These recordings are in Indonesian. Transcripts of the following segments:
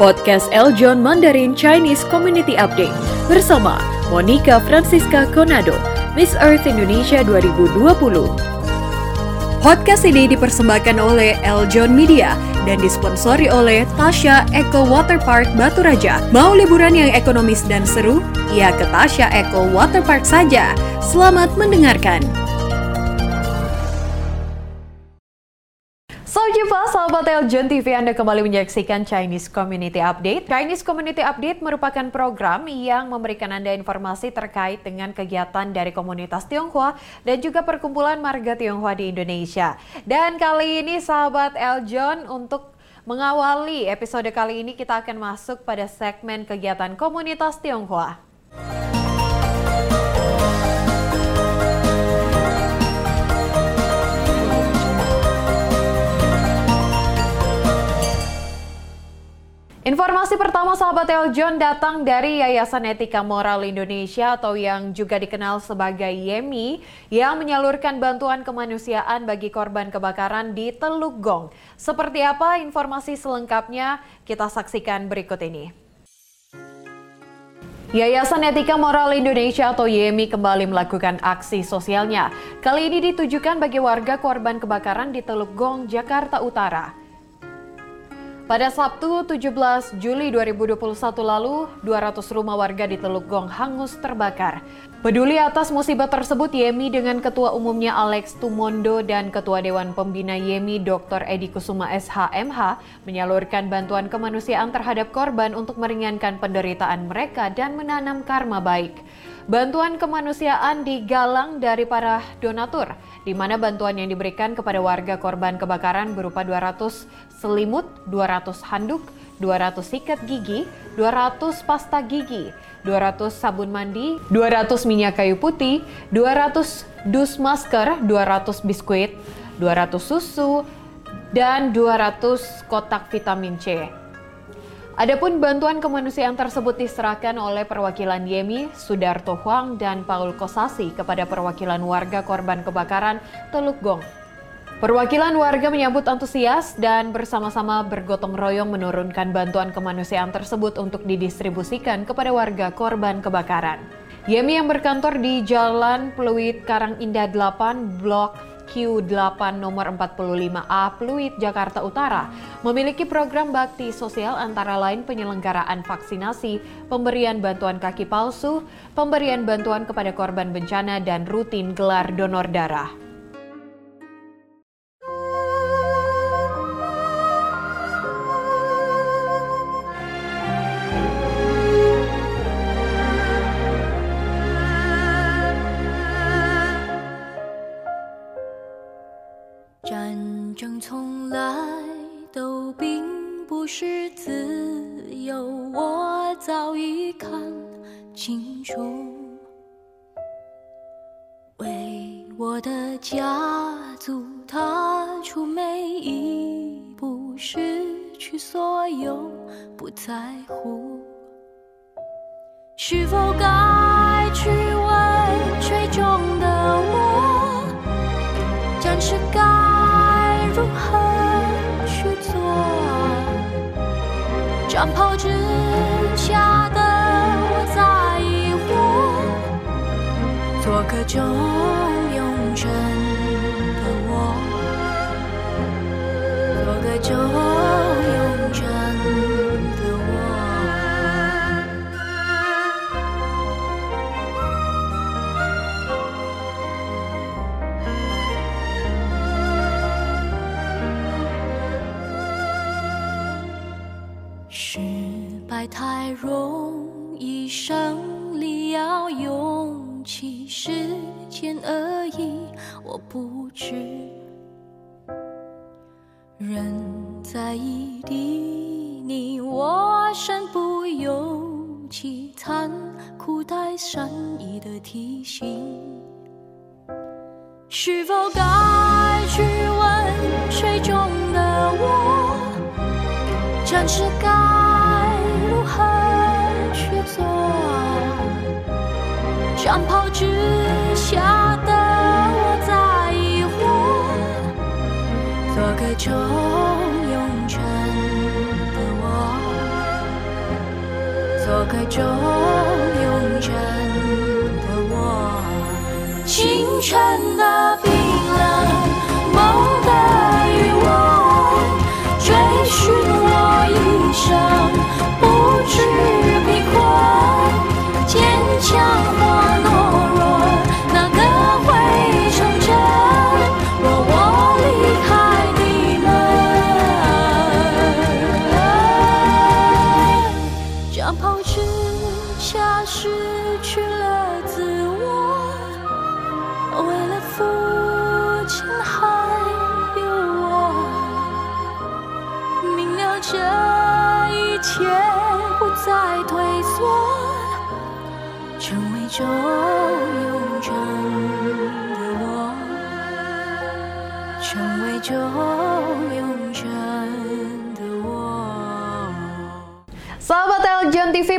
podcast Eljon Mandarin Chinese Community Update bersama Monica Francisca Conado, Miss Earth Indonesia 2020. Podcast ini dipersembahkan oleh Eljon Media dan disponsori oleh Tasha Eco Water Park Batu Raja. Mau liburan yang ekonomis dan seru? Ya ke Tasha Eco Water Park saja. Selamat mendengarkan. Jumpa sahabat Eljon TV Anda kembali menyaksikan Chinese Community Update. Chinese Community Update merupakan program yang memberikan Anda informasi terkait dengan kegiatan dari komunitas Tionghoa dan juga perkumpulan marga Tionghoa di Indonesia. Dan kali ini sahabat Eljon untuk mengawali episode kali ini kita akan masuk pada segmen kegiatan komunitas Tionghoa. Informasi pertama sahabat Eljon datang dari Yayasan Etika Moral Indonesia atau yang juga dikenal sebagai YEMI yang menyalurkan bantuan kemanusiaan bagi korban kebakaran di Teluk Gong. Seperti apa informasi selengkapnya kita saksikan berikut ini. Yayasan Etika Moral Indonesia atau YEMI kembali melakukan aksi sosialnya. Kali ini ditujukan bagi warga korban kebakaran di Teluk Gong, Jakarta Utara. Pada Sabtu 17 Juli 2021 lalu, 200 rumah warga di Teluk Gong hangus terbakar. Peduli atas musibah tersebut, Yemi dengan Ketua Umumnya Alex Tumondo dan Ketua Dewan Pembina Yemi Dr. Edi Kusuma SHMH menyalurkan bantuan kemanusiaan terhadap korban untuk meringankan penderitaan mereka dan menanam karma baik. Bantuan kemanusiaan digalang dari para donatur, di mana bantuan yang diberikan kepada warga korban kebakaran berupa 200 selimut, 200 handuk, 200 sikat gigi, 200 pasta gigi, 200 sabun mandi, 200 minyak kayu putih, 200 dus masker, 200 biskuit, 200 susu, dan 200 kotak vitamin C. Adapun bantuan kemanusiaan tersebut diserahkan oleh perwakilan Yemi, Sudarto Huang, dan Paul Kosasi kepada perwakilan warga korban kebakaran Teluk Gong. Perwakilan warga menyambut antusias dan bersama-sama bergotong royong menurunkan bantuan kemanusiaan tersebut untuk didistribusikan kepada warga korban kebakaran. Yemi yang berkantor di Jalan Pluit Karang Indah 8, Blok Q8 nomor 45A Pluit Jakarta Utara memiliki program bakti sosial antara lain penyelenggaraan vaksinasi, pemberian bantuan kaki palsu, pemberian bantuan kepada korban bencana dan rutin gelar donor darah. 战争从来都并不是自由，我早已看清楚。为我的家族踏出每一步，失去所有，不在乎。是否该。i'm 者不知。人在异地，你我身不由己，残酷带善意的提醒。是否该去问水中的我，暂时该如何去做？战袍之下做个忠勇真的我，做个中庸真的我。清晨的冰冷，梦的余温，追寻我一生，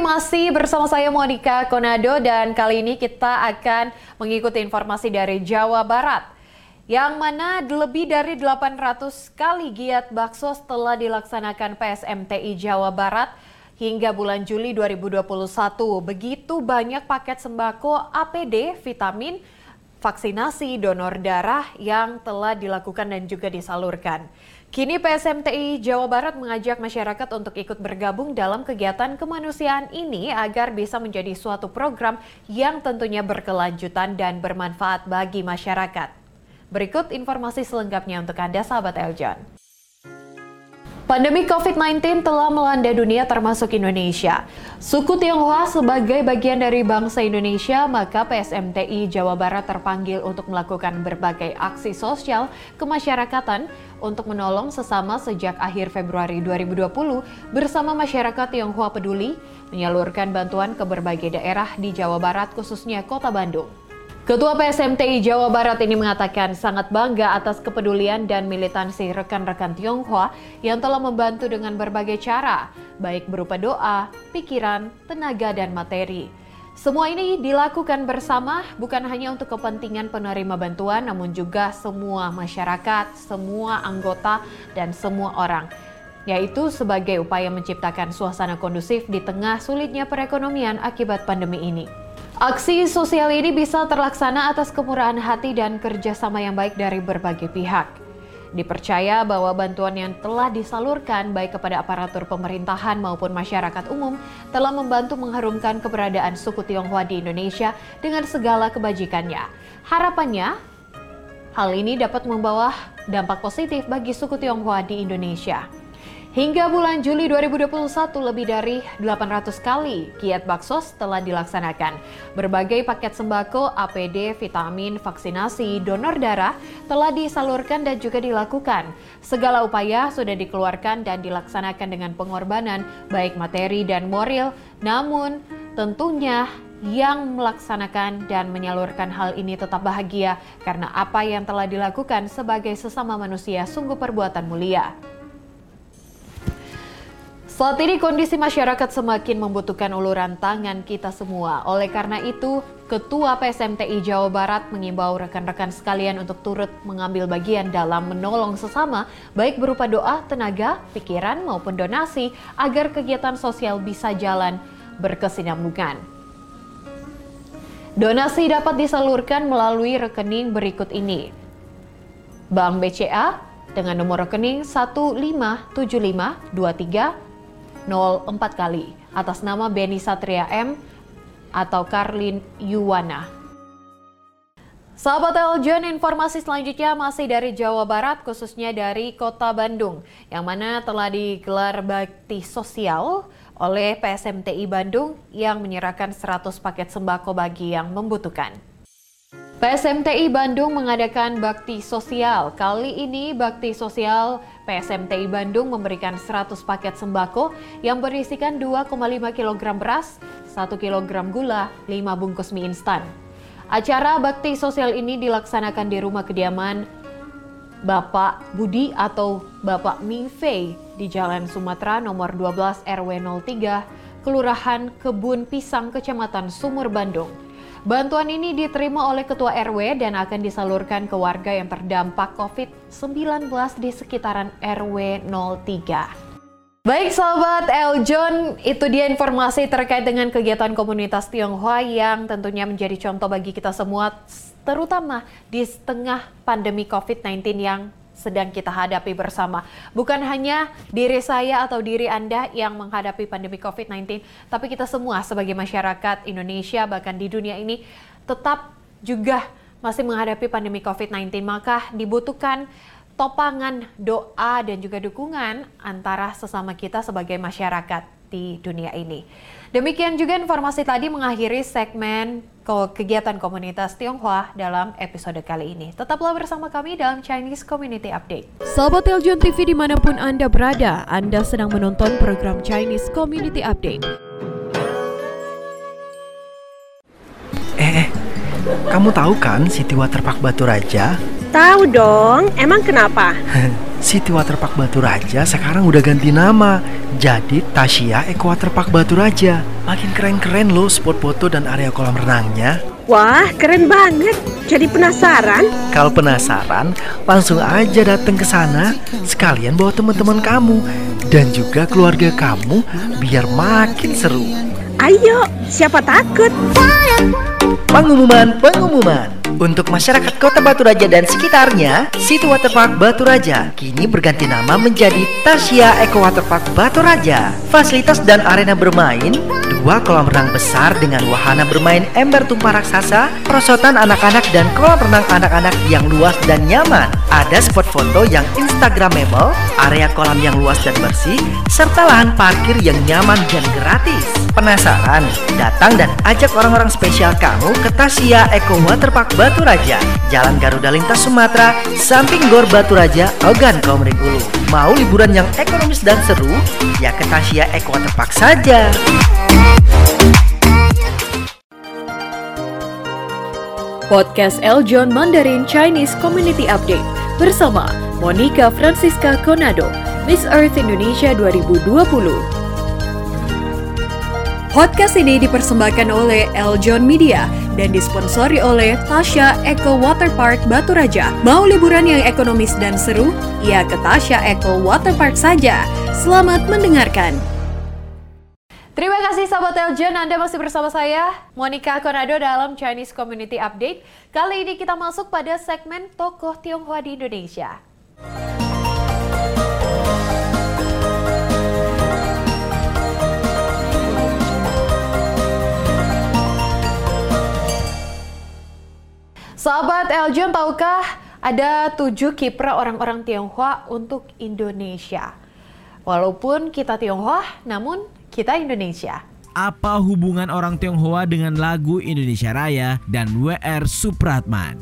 masih bersama saya Monica Konado dan kali ini kita akan mengikuti informasi dari Jawa Barat yang mana lebih dari 800 kali giat bakso setelah dilaksanakan PSMTI Jawa Barat hingga bulan Juli 2021. Begitu banyak paket sembako APD, vitamin, vaksinasi, donor darah yang telah dilakukan dan juga disalurkan. Kini PSMTI Jawa Barat mengajak masyarakat untuk ikut bergabung dalam kegiatan kemanusiaan ini agar bisa menjadi suatu program yang tentunya berkelanjutan dan bermanfaat bagi masyarakat. Berikut informasi selengkapnya untuk Anda sahabat Eljon. Pandemi COVID-19 telah melanda dunia termasuk Indonesia. Suku Tionghoa sebagai bagian dari bangsa Indonesia, maka PSMTI Jawa Barat terpanggil untuk melakukan berbagai aksi sosial kemasyarakatan untuk menolong sesama sejak akhir Februari 2020 bersama masyarakat Tionghoa peduli menyalurkan bantuan ke berbagai daerah di Jawa Barat khususnya Kota Bandung. Ketua PSMTI Jawa Barat ini mengatakan sangat bangga atas kepedulian dan militansi rekan-rekan Tionghoa yang telah membantu dengan berbagai cara, baik berupa doa, pikiran, tenaga, dan materi. Semua ini dilakukan bersama bukan hanya untuk kepentingan penerima bantuan, namun juga semua masyarakat, semua anggota, dan semua orang yaitu sebagai upaya menciptakan suasana kondusif di tengah sulitnya perekonomian akibat pandemi ini. Aksi sosial ini bisa terlaksana atas kemurahan hati dan kerjasama yang baik dari berbagai pihak. Dipercaya bahwa bantuan yang telah disalurkan baik kepada aparatur pemerintahan maupun masyarakat umum telah membantu mengharumkan keberadaan suku Tionghoa di Indonesia dengan segala kebajikannya. Harapannya, hal ini dapat membawa dampak positif bagi suku Tionghoa di Indonesia. Hingga bulan Juli 2021 lebih dari 800 kali kiat baksos telah dilaksanakan. Berbagai paket sembako, APD, vitamin, vaksinasi, donor darah telah disalurkan dan juga dilakukan. Segala upaya sudah dikeluarkan dan dilaksanakan dengan pengorbanan baik materi dan moral, namun tentunya yang melaksanakan dan menyalurkan hal ini tetap bahagia karena apa yang telah dilakukan sebagai sesama manusia sungguh perbuatan mulia. Saat ini kondisi masyarakat semakin membutuhkan uluran tangan kita semua. Oleh karena itu, Ketua PSMTI Jawa Barat mengimbau rekan-rekan sekalian untuk turut mengambil bagian dalam menolong sesama, baik berupa doa, tenaga, pikiran, maupun donasi, agar kegiatan sosial bisa jalan berkesinambungan. Donasi dapat disalurkan melalui rekening berikut ini. Bank BCA dengan nomor rekening 157523 04 kali atas nama Beni Satria M atau Karlin Yuwana. Sahabat Eljon, informasi selanjutnya masih dari Jawa Barat, khususnya dari Kota Bandung, yang mana telah digelar bakti sosial oleh PSMTI Bandung yang menyerahkan 100 paket sembako bagi yang membutuhkan. PSMTI Bandung mengadakan bakti sosial. Kali ini bakti sosial PSMTI Bandung memberikan 100 paket sembako yang berisikan 2,5 kg beras, 1 kg gula, 5 bungkus mie instan. Acara bakti sosial ini dilaksanakan di rumah kediaman Bapak Budi atau Bapak Ming Fei di Jalan Sumatera nomor 12 RW 03, Kelurahan Kebun Pisang, Kecamatan Sumur, Bandung. Bantuan ini diterima oleh Ketua RW dan akan disalurkan ke warga yang terdampak COVID-19 di sekitaran RW 03. Baik sahabat Eljon, itu dia informasi terkait dengan kegiatan komunitas Tionghoa yang tentunya menjadi contoh bagi kita semua, terutama di setengah pandemi COVID-19 yang sedang kita hadapi bersama. Bukan hanya diri saya atau diri Anda yang menghadapi pandemi COVID-19, tapi kita semua sebagai masyarakat Indonesia bahkan di dunia ini tetap juga masih menghadapi pandemi COVID-19. Maka dibutuhkan topangan doa dan juga dukungan antara sesama kita sebagai masyarakat di dunia ini. Demikian juga informasi tadi mengakhiri segmen kegiatan komunitas Tionghoa dalam episode kali ini. Tetaplah bersama kami dalam Chinese Community Update. Sahabat Teljon TV di mana pun Anda berada, Anda sedang menonton program Chinese Community Update. Eh, eh kamu tahu kan City Waterpark Batu Raja Tahu dong, emang kenapa? City Waterpark Batu Raja sekarang udah ganti nama Jadi Tasya Eco Waterpark Batu Raja Makin keren-keren loh spot foto dan area kolam renangnya Wah, keren banget. Jadi penasaran? Kalau penasaran, langsung aja datang ke sana sekalian bawa teman-teman kamu dan juga keluarga kamu biar makin seru. Ayo, siapa takut? Pengumuman, pengumuman. Untuk masyarakat Kota Batu Raja dan sekitarnya, Situ Waterpark Batu Raja kini berganti nama menjadi Tasya Eco Waterpark Batu Raja. Fasilitas dan arena bermain, dua kolam renang besar dengan wahana bermain ember tumpah raksasa, perosotan anak-anak dan kolam renang anak-anak yang luas dan nyaman. Ada spot foto yang instagramable, area kolam yang luas dan bersih, serta lahan parkir yang nyaman dan gratis. Penasaran? Datang dan ajak orang-orang spesial kamu ke Tasya Eco Waterpark Batu Raja, Jalan Garuda Lintas Sumatera, samping Gor Batu Raja, Ogan Komering Ulu. Mau liburan yang ekonomis dan seru? Ya ke Tasya Eco Waterpark saja. Podcast Eljon Mandarin Chinese Community Update bersama Monica Francisca Conado, Miss Earth Indonesia 2020. Podcast ini dipersembahkan oleh Eljon Media dan disponsori oleh Tasya Eco Water Park Batu Raja. Mau liburan yang ekonomis dan seru? Ya ke Tasya Eco Water Park saja. Selamat mendengarkan. Terima kasih sahabat Eljon, Anda masih bersama saya, Monica Konado dalam Chinese Community Update. Kali ini kita masuk pada segmen Tokoh Tionghoa di Indonesia. Sahabat Eljon, tahukah ada tujuh kiprah orang-orang Tionghoa untuk Indonesia? Walaupun kita Tionghoa, namun kita Indonesia. Apa hubungan orang Tionghoa dengan lagu Indonesia Raya dan WR Supratman?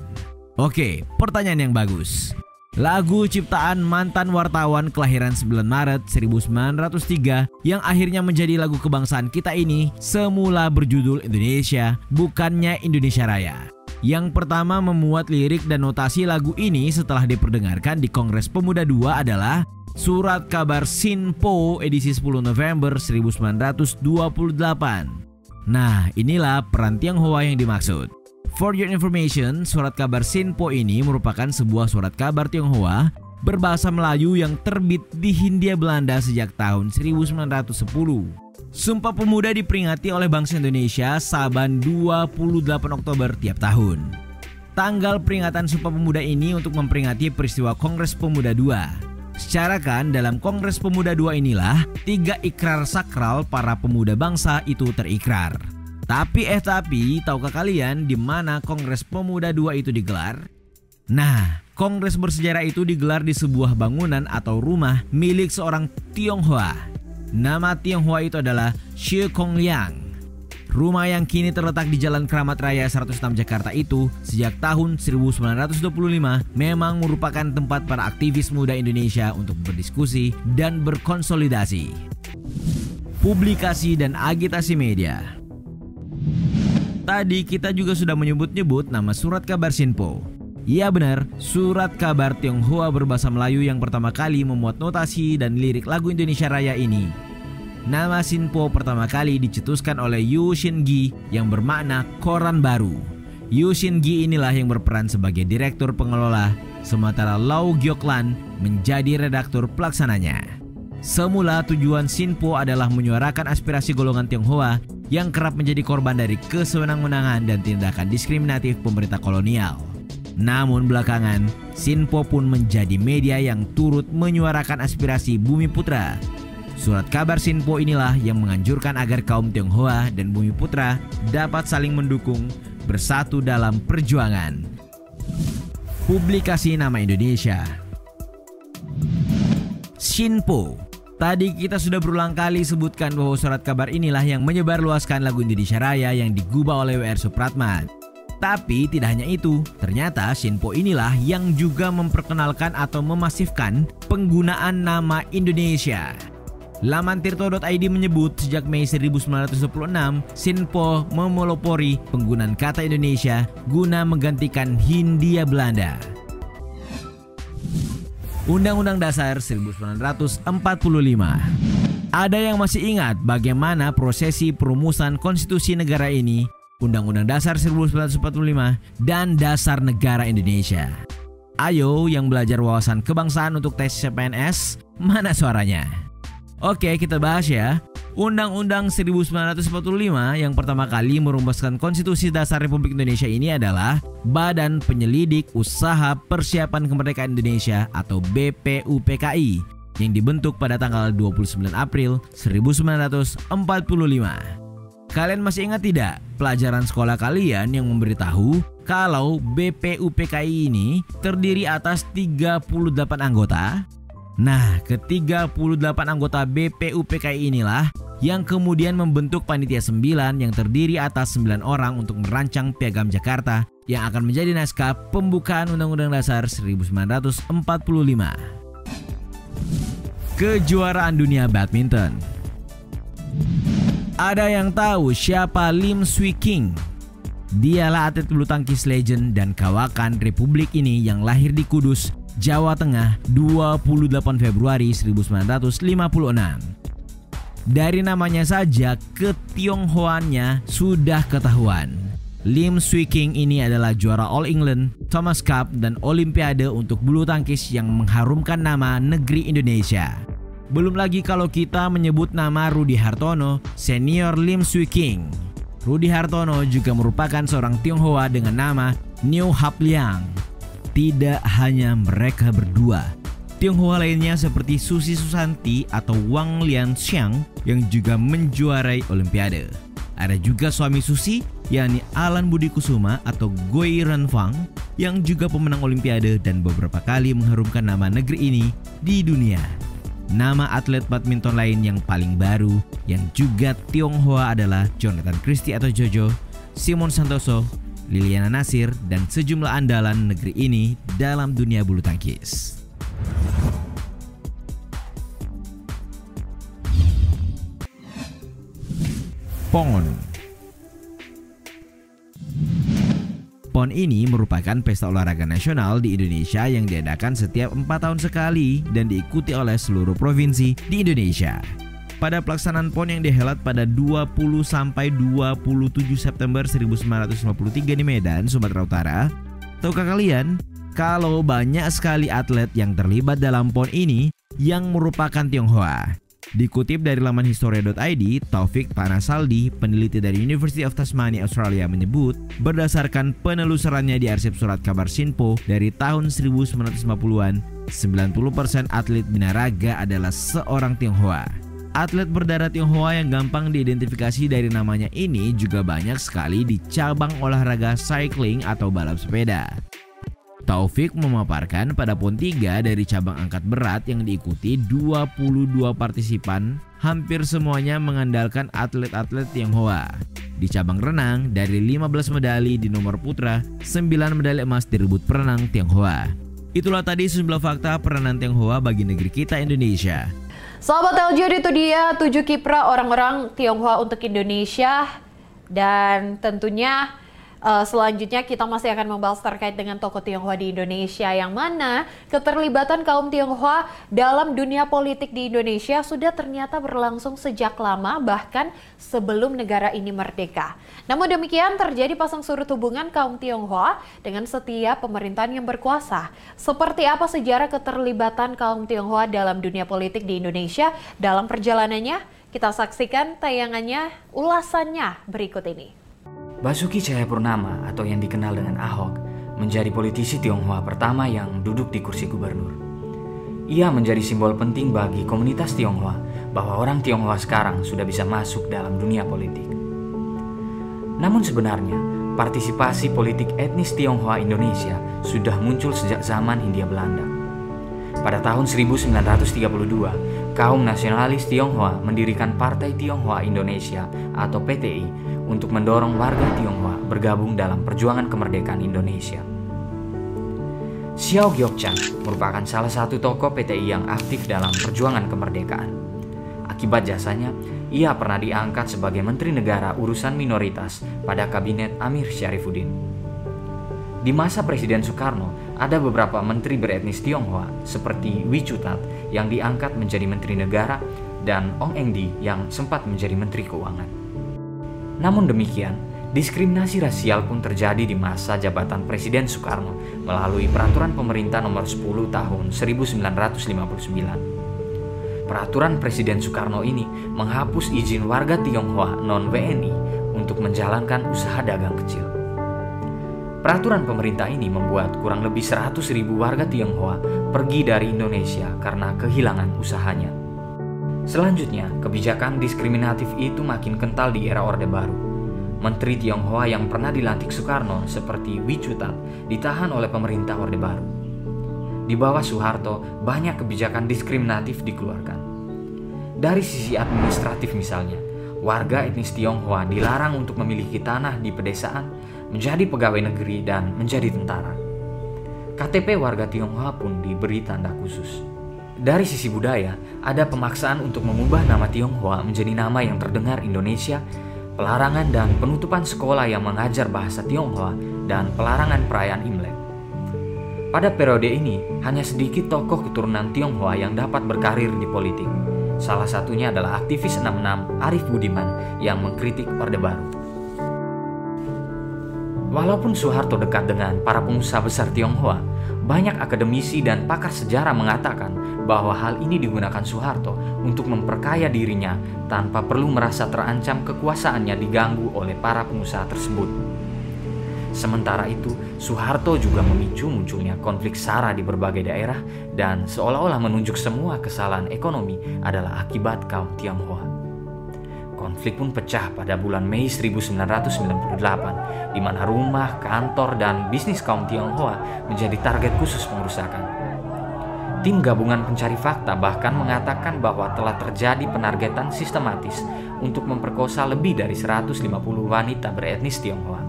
Oke, pertanyaan yang bagus. Lagu ciptaan mantan wartawan kelahiran 9 Maret 1903 yang akhirnya menjadi lagu kebangsaan kita ini semula berjudul Indonesia, bukannya Indonesia Raya. Yang pertama memuat lirik dan notasi lagu ini setelah diperdengarkan di Kongres Pemuda II adalah Surat Kabar Sinpo edisi 10 November 1928. Nah, inilah peran Tionghoa yang dimaksud. For your information, surat kabar Sinpo ini merupakan sebuah surat kabar Tionghoa berbahasa Melayu yang terbit di Hindia Belanda sejak tahun 1910. Sumpah Pemuda diperingati oleh bangsa Indonesia Saban 28 Oktober tiap tahun. Tanggal peringatan Sumpah Pemuda ini untuk memperingati peristiwa Kongres Pemuda II. Secara kan dalam Kongres Pemuda II inilah tiga ikrar sakral para pemuda bangsa itu terikrar. Tapi eh tapi, tahukah kalian di mana Kongres Pemuda II itu digelar? Nah, Kongres bersejarah itu digelar di sebuah bangunan atau rumah milik seorang Tionghoa Nama Tionghoa itu adalah Shi Kong Liang. Rumah yang kini terletak di Jalan Keramat Raya 106 Jakarta itu sejak tahun 1925 memang merupakan tempat para aktivis muda Indonesia untuk berdiskusi dan berkonsolidasi. Publikasi dan agitasi media. Tadi kita juga sudah menyebut-nyebut nama surat kabar Sinpo. Iya benar, surat kabar Tionghoa berbahasa Melayu yang pertama kali memuat notasi dan lirik lagu Indonesia Raya ini. Nama Sinpo pertama kali dicetuskan oleh Yu Shin-gi yang bermakna koran baru. Yu Shin-gi inilah yang berperan sebagai direktur pengelola, sementara Lau Gyoklan menjadi redaktur pelaksananya. Semula tujuan Sinpo adalah menyuarakan aspirasi golongan Tionghoa yang kerap menjadi korban dari kesewenang-wenangan dan tindakan diskriminatif pemerintah kolonial. Namun belakangan, Sinpo pun menjadi media yang turut menyuarakan aspirasi Bumi Putra. Surat kabar Sinpo inilah yang menganjurkan agar kaum Tionghoa dan Bumi Putra dapat saling mendukung bersatu dalam perjuangan. Publikasi nama Indonesia Sinpo Tadi kita sudah berulang kali sebutkan bahwa surat kabar inilah yang menyebarluaskan lagu Indonesia Raya yang digubah oleh WR Supratman. Tapi tidak hanya itu, ternyata Sinpo inilah yang juga memperkenalkan atau memasifkan penggunaan nama Indonesia. Laman tirto.id menyebut sejak Mei 1926, Sinpo memelopori penggunaan kata Indonesia guna menggantikan Hindia Belanda. Undang-Undang Dasar 1945. Ada yang masih ingat bagaimana prosesi perumusan konstitusi negara ini, Undang-Undang Dasar 1945 dan Dasar Negara Indonesia. Ayo yang belajar wawasan kebangsaan untuk tes CPNS, mana suaranya? Oke, kita bahas ya. Undang-Undang 1945 yang pertama kali merumuskan Konstitusi Dasar Republik Indonesia ini adalah Badan Penyelidik Usaha Persiapan Kemerdekaan Indonesia atau BPUPKI yang dibentuk pada tanggal 29 April 1945. Kalian masih ingat tidak pelajaran sekolah kalian yang memberitahu kalau BPUPKI ini terdiri atas 38 anggota Nah, ke-38 anggota BPUPKI inilah yang kemudian membentuk panitia 9 yang terdiri atas 9 orang untuk merancang Piagam Jakarta yang akan menjadi naskah pembukaan Undang-Undang Dasar 1945. Kejuaraan Dunia Badminton Ada yang tahu siapa Lim Swee King? Dialah atlet bulu tangkis legend dan kawakan Republik ini yang lahir di Kudus, Jawa Tengah 28 Februari 1956. Dari namanya saja ketionghoannya sudah ketahuan. Lim Swee King ini adalah juara All England, Thomas Cup, dan Olimpiade untuk bulu tangkis yang mengharumkan nama negeri Indonesia. Belum lagi kalau kita menyebut nama Rudi Hartono, senior Lim Swee King. Rudi Hartono juga merupakan seorang Tionghoa dengan nama New Hap Liang tidak hanya mereka berdua. Tionghoa lainnya seperti Susi Susanti atau Wang Lianxiang yang juga menjuarai Olimpiade. Ada juga suami Susi, yakni Alan Budi Kusuma atau Goi Renfang yang juga pemenang Olimpiade dan beberapa kali mengharumkan nama negeri ini di dunia. Nama atlet badminton lain yang paling baru yang juga Tionghoa adalah Jonathan Christie atau Jojo, Simon Santoso, Liliana Nasir, dan sejumlah andalan negeri ini dalam dunia bulu tangkis. PON PON ini merupakan pesta olahraga nasional di Indonesia yang diadakan setiap empat tahun sekali dan diikuti oleh seluruh provinsi di Indonesia pada pelaksanaan PON yang dihelat pada 20 sampai 27 September 1953 di Medan, Sumatera Utara. Tahukah kalian kalau banyak sekali atlet yang terlibat dalam PON ini yang merupakan Tionghoa? Dikutip dari laman historia.id, Taufik Panasaldi, peneliti dari University of Tasmania, Australia menyebut, berdasarkan penelusurannya di arsip surat kabar Sinpo dari tahun 1950-an, 90% atlet binaraga adalah seorang Tionghoa. Atlet berdarah Tionghoa yang gampang diidentifikasi dari namanya ini juga banyak sekali di cabang olahraga cycling atau balap sepeda. Taufik memaparkan pada PON 3 dari cabang angkat berat yang diikuti 22 partisipan, hampir semuanya mengandalkan atlet-atlet Tionghoa. Di cabang renang, dari 15 medali di nomor putra, 9 medali emas direbut perenang Tionghoa. Itulah tadi sejumlah fakta peranan Tionghoa bagi negeri kita Indonesia. Sahabat LJ itu dia tujuh kiprah orang-orang Tionghoa untuk Indonesia. Dan tentunya Uh, selanjutnya kita masih akan membahas terkait dengan tokoh Tionghoa di Indonesia yang mana keterlibatan kaum Tionghoa dalam dunia politik di Indonesia sudah ternyata berlangsung sejak lama bahkan sebelum negara ini merdeka. Namun demikian terjadi pasang surut hubungan kaum Tionghoa dengan setiap pemerintahan yang berkuasa. Seperti apa sejarah keterlibatan kaum Tionghoa dalam dunia politik di Indonesia dalam perjalanannya? Kita saksikan tayangannya ulasannya berikut ini. Basuki Cahayapurnama atau yang dikenal dengan Ahok menjadi politisi Tionghoa pertama yang duduk di kursi gubernur. Ia menjadi simbol penting bagi komunitas Tionghoa bahwa orang Tionghoa sekarang sudah bisa masuk dalam dunia politik. Namun sebenarnya, partisipasi politik etnis Tionghoa Indonesia sudah muncul sejak zaman Hindia Belanda. Pada tahun 1932, kaum nasionalis Tionghoa mendirikan Partai Tionghoa Indonesia atau PTI untuk mendorong warga Tionghoa bergabung dalam perjuangan kemerdekaan Indonesia. Xiao Gyokchan merupakan salah satu tokoh PTI yang aktif dalam perjuangan kemerdekaan. Akibat jasanya, ia pernah diangkat sebagai Menteri Negara Urusan Minoritas pada Kabinet Amir Syarifuddin. Di masa Presiden Soekarno, ada beberapa menteri beretnis Tionghoa seperti Wee Chutat yang diangkat menjadi Menteri Negara dan Ong Engdi yang sempat menjadi Menteri Keuangan. Namun demikian, diskriminasi rasial pun terjadi di masa jabatan Presiden Soekarno melalui Peraturan Pemerintah Nomor 10 Tahun 1959. Peraturan Presiden Soekarno ini menghapus izin warga Tionghoa non-WNI untuk menjalankan usaha dagang kecil. Peraturan pemerintah ini membuat kurang lebih 100 ribu warga Tionghoa pergi dari Indonesia karena kehilangan usahanya. Selanjutnya, kebijakan diskriminatif itu makin kental di era Orde Baru. Menteri Tionghoa yang pernah dilantik Soekarno seperti Wicutat ditahan oleh pemerintah Orde Baru. Di bawah Soeharto, banyak kebijakan diskriminatif dikeluarkan. Dari sisi administratif misalnya, warga etnis Tionghoa dilarang untuk memiliki tanah di pedesaan, menjadi pegawai negeri, dan menjadi tentara. KTP warga Tionghoa pun diberi tanda khusus. Dari sisi budaya, ada pemaksaan untuk mengubah nama Tionghoa menjadi nama yang terdengar Indonesia, pelarangan dan penutupan sekolah yang mengajar bahasa Tionghoa, dan pelarangan perayaan Imlek. Pada periode ini, hanya sedikit tokoh keturunan Tionghoa yang dapat berkarir di politik. Salah satunya adalah aktivis 66 Arif Budiman yang mengkritik Orde Baru. Walaupun Soeharto dekat dengan para pengusaha besar Tionghoa, banyak akademisi dan pakar sejarah mengatakan bahwa hal ini digunakan Soeharto untuk memperkaya dirinya tanpa perlu merasa terancam kekuasaannya diganggu oleh para pengusaha tersebut. Sementara itu, Soeharto juga memicu munculnya konflik SARA di berbagai daerah dan seolah-olah menunjuk semua kesalahan ekonomi adalah akibat kaum Tionghoa. Konflik pun pecah pada bulan Mei 1998, di mana rumah, kantor, dan bisnis kaum Tionghoa menjadi target khusus pengerusakan. Tim gabungan pencari fakta bahkan mengatakan bahwa telah terjadi penargetan sistematis untuk memperkosa lebih dari 150 wanita beretnis Tionghoa.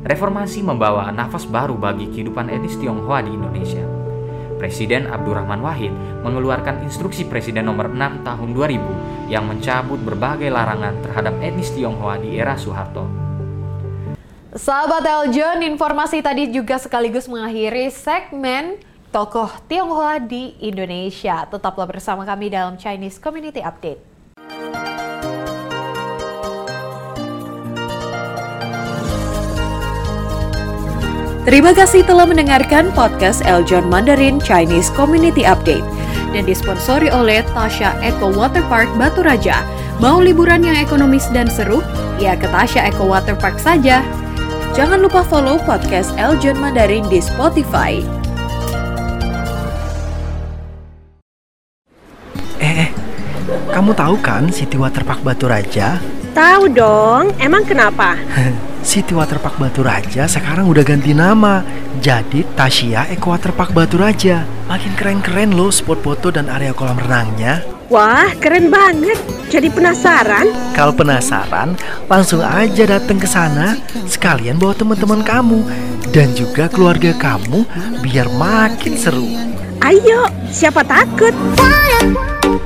Reformasi membawa nafas baru bagi kehidupan etnis Tionghoa di Indonesia. Presiden Abdurrahman Wahid mengeluarkan instruksi Presiden nomor 6 tahun 2000 yang mencabut berbagai larangan terhadap etnis Tionghoa di era Soeharto. Sahabat Eljon, informasi tadi juga sekaligus mengakhiri segmen tokoh Tionghoa di Indonesia. Tetaplah bersama kami dalam Chinese Community Update. Terima kasih telah mendengarkan podcast Eljon Mandarin Chinese Community Update dan disponsori oleh Tasha Eco Water Park Batu Raja. Mau liburan yang ekonomis dan seru? Ya ke Tasha Eco Water Park saja. Jangan lupa follow podcast Eljon Mandarin di Spotify. Eh, eh, kamu tahu kan City Water Park Batu Raja? Tahu dong, emang kenapa? City Waterpark Batu Raja sekarang udah ganti nama jadi Tasya Eco Waterpark Batu Raja. Makin keren-keren loh spot foto dan area kolam renangnya. Wah, keren banget. Jadi penasaran? Kalau penasaran, langsung aja datang ke sana. Sekalian bawa teman-teman kamu dan juga keluarga kamu biar makin seru. Ayo, siapa takut?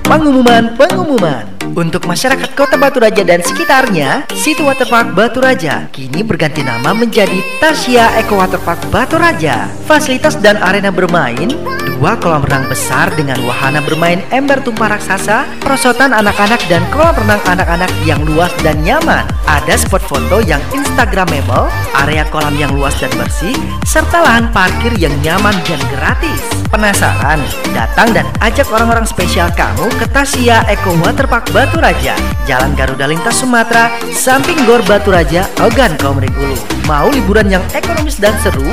Pengumuman, pengumuman. Untuk masyarakat Kota Batu Raja dan sekitarnya, Situ Waterpark Batu Raja kini berganti nama menjadi Tasya Eco Waterpark Batu Raja. Fasilitas dan arena bermain, dua kolam renang besar dengan wahana bermain ember tumpah raksasa, perosotan anak-anak dan kolam renang anak-anak yang luas dan nyaman. Ada spot foto yang instagramable, area kolam yang luas dan bersih, serta lahan parkir yang nyaman dan gratis. Penasaran? Datang dan ajak orang-orang spesial kamu ke Tasya Eco Waterpark Batu Raja, Jalan Garuda Lintas Sumatera, samping Gor Batu Raja, Ogan Komering Ulu. Mau liburan yang ekonomis dan seru?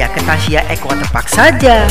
Ya ke Tasya Eco Waterpark saja.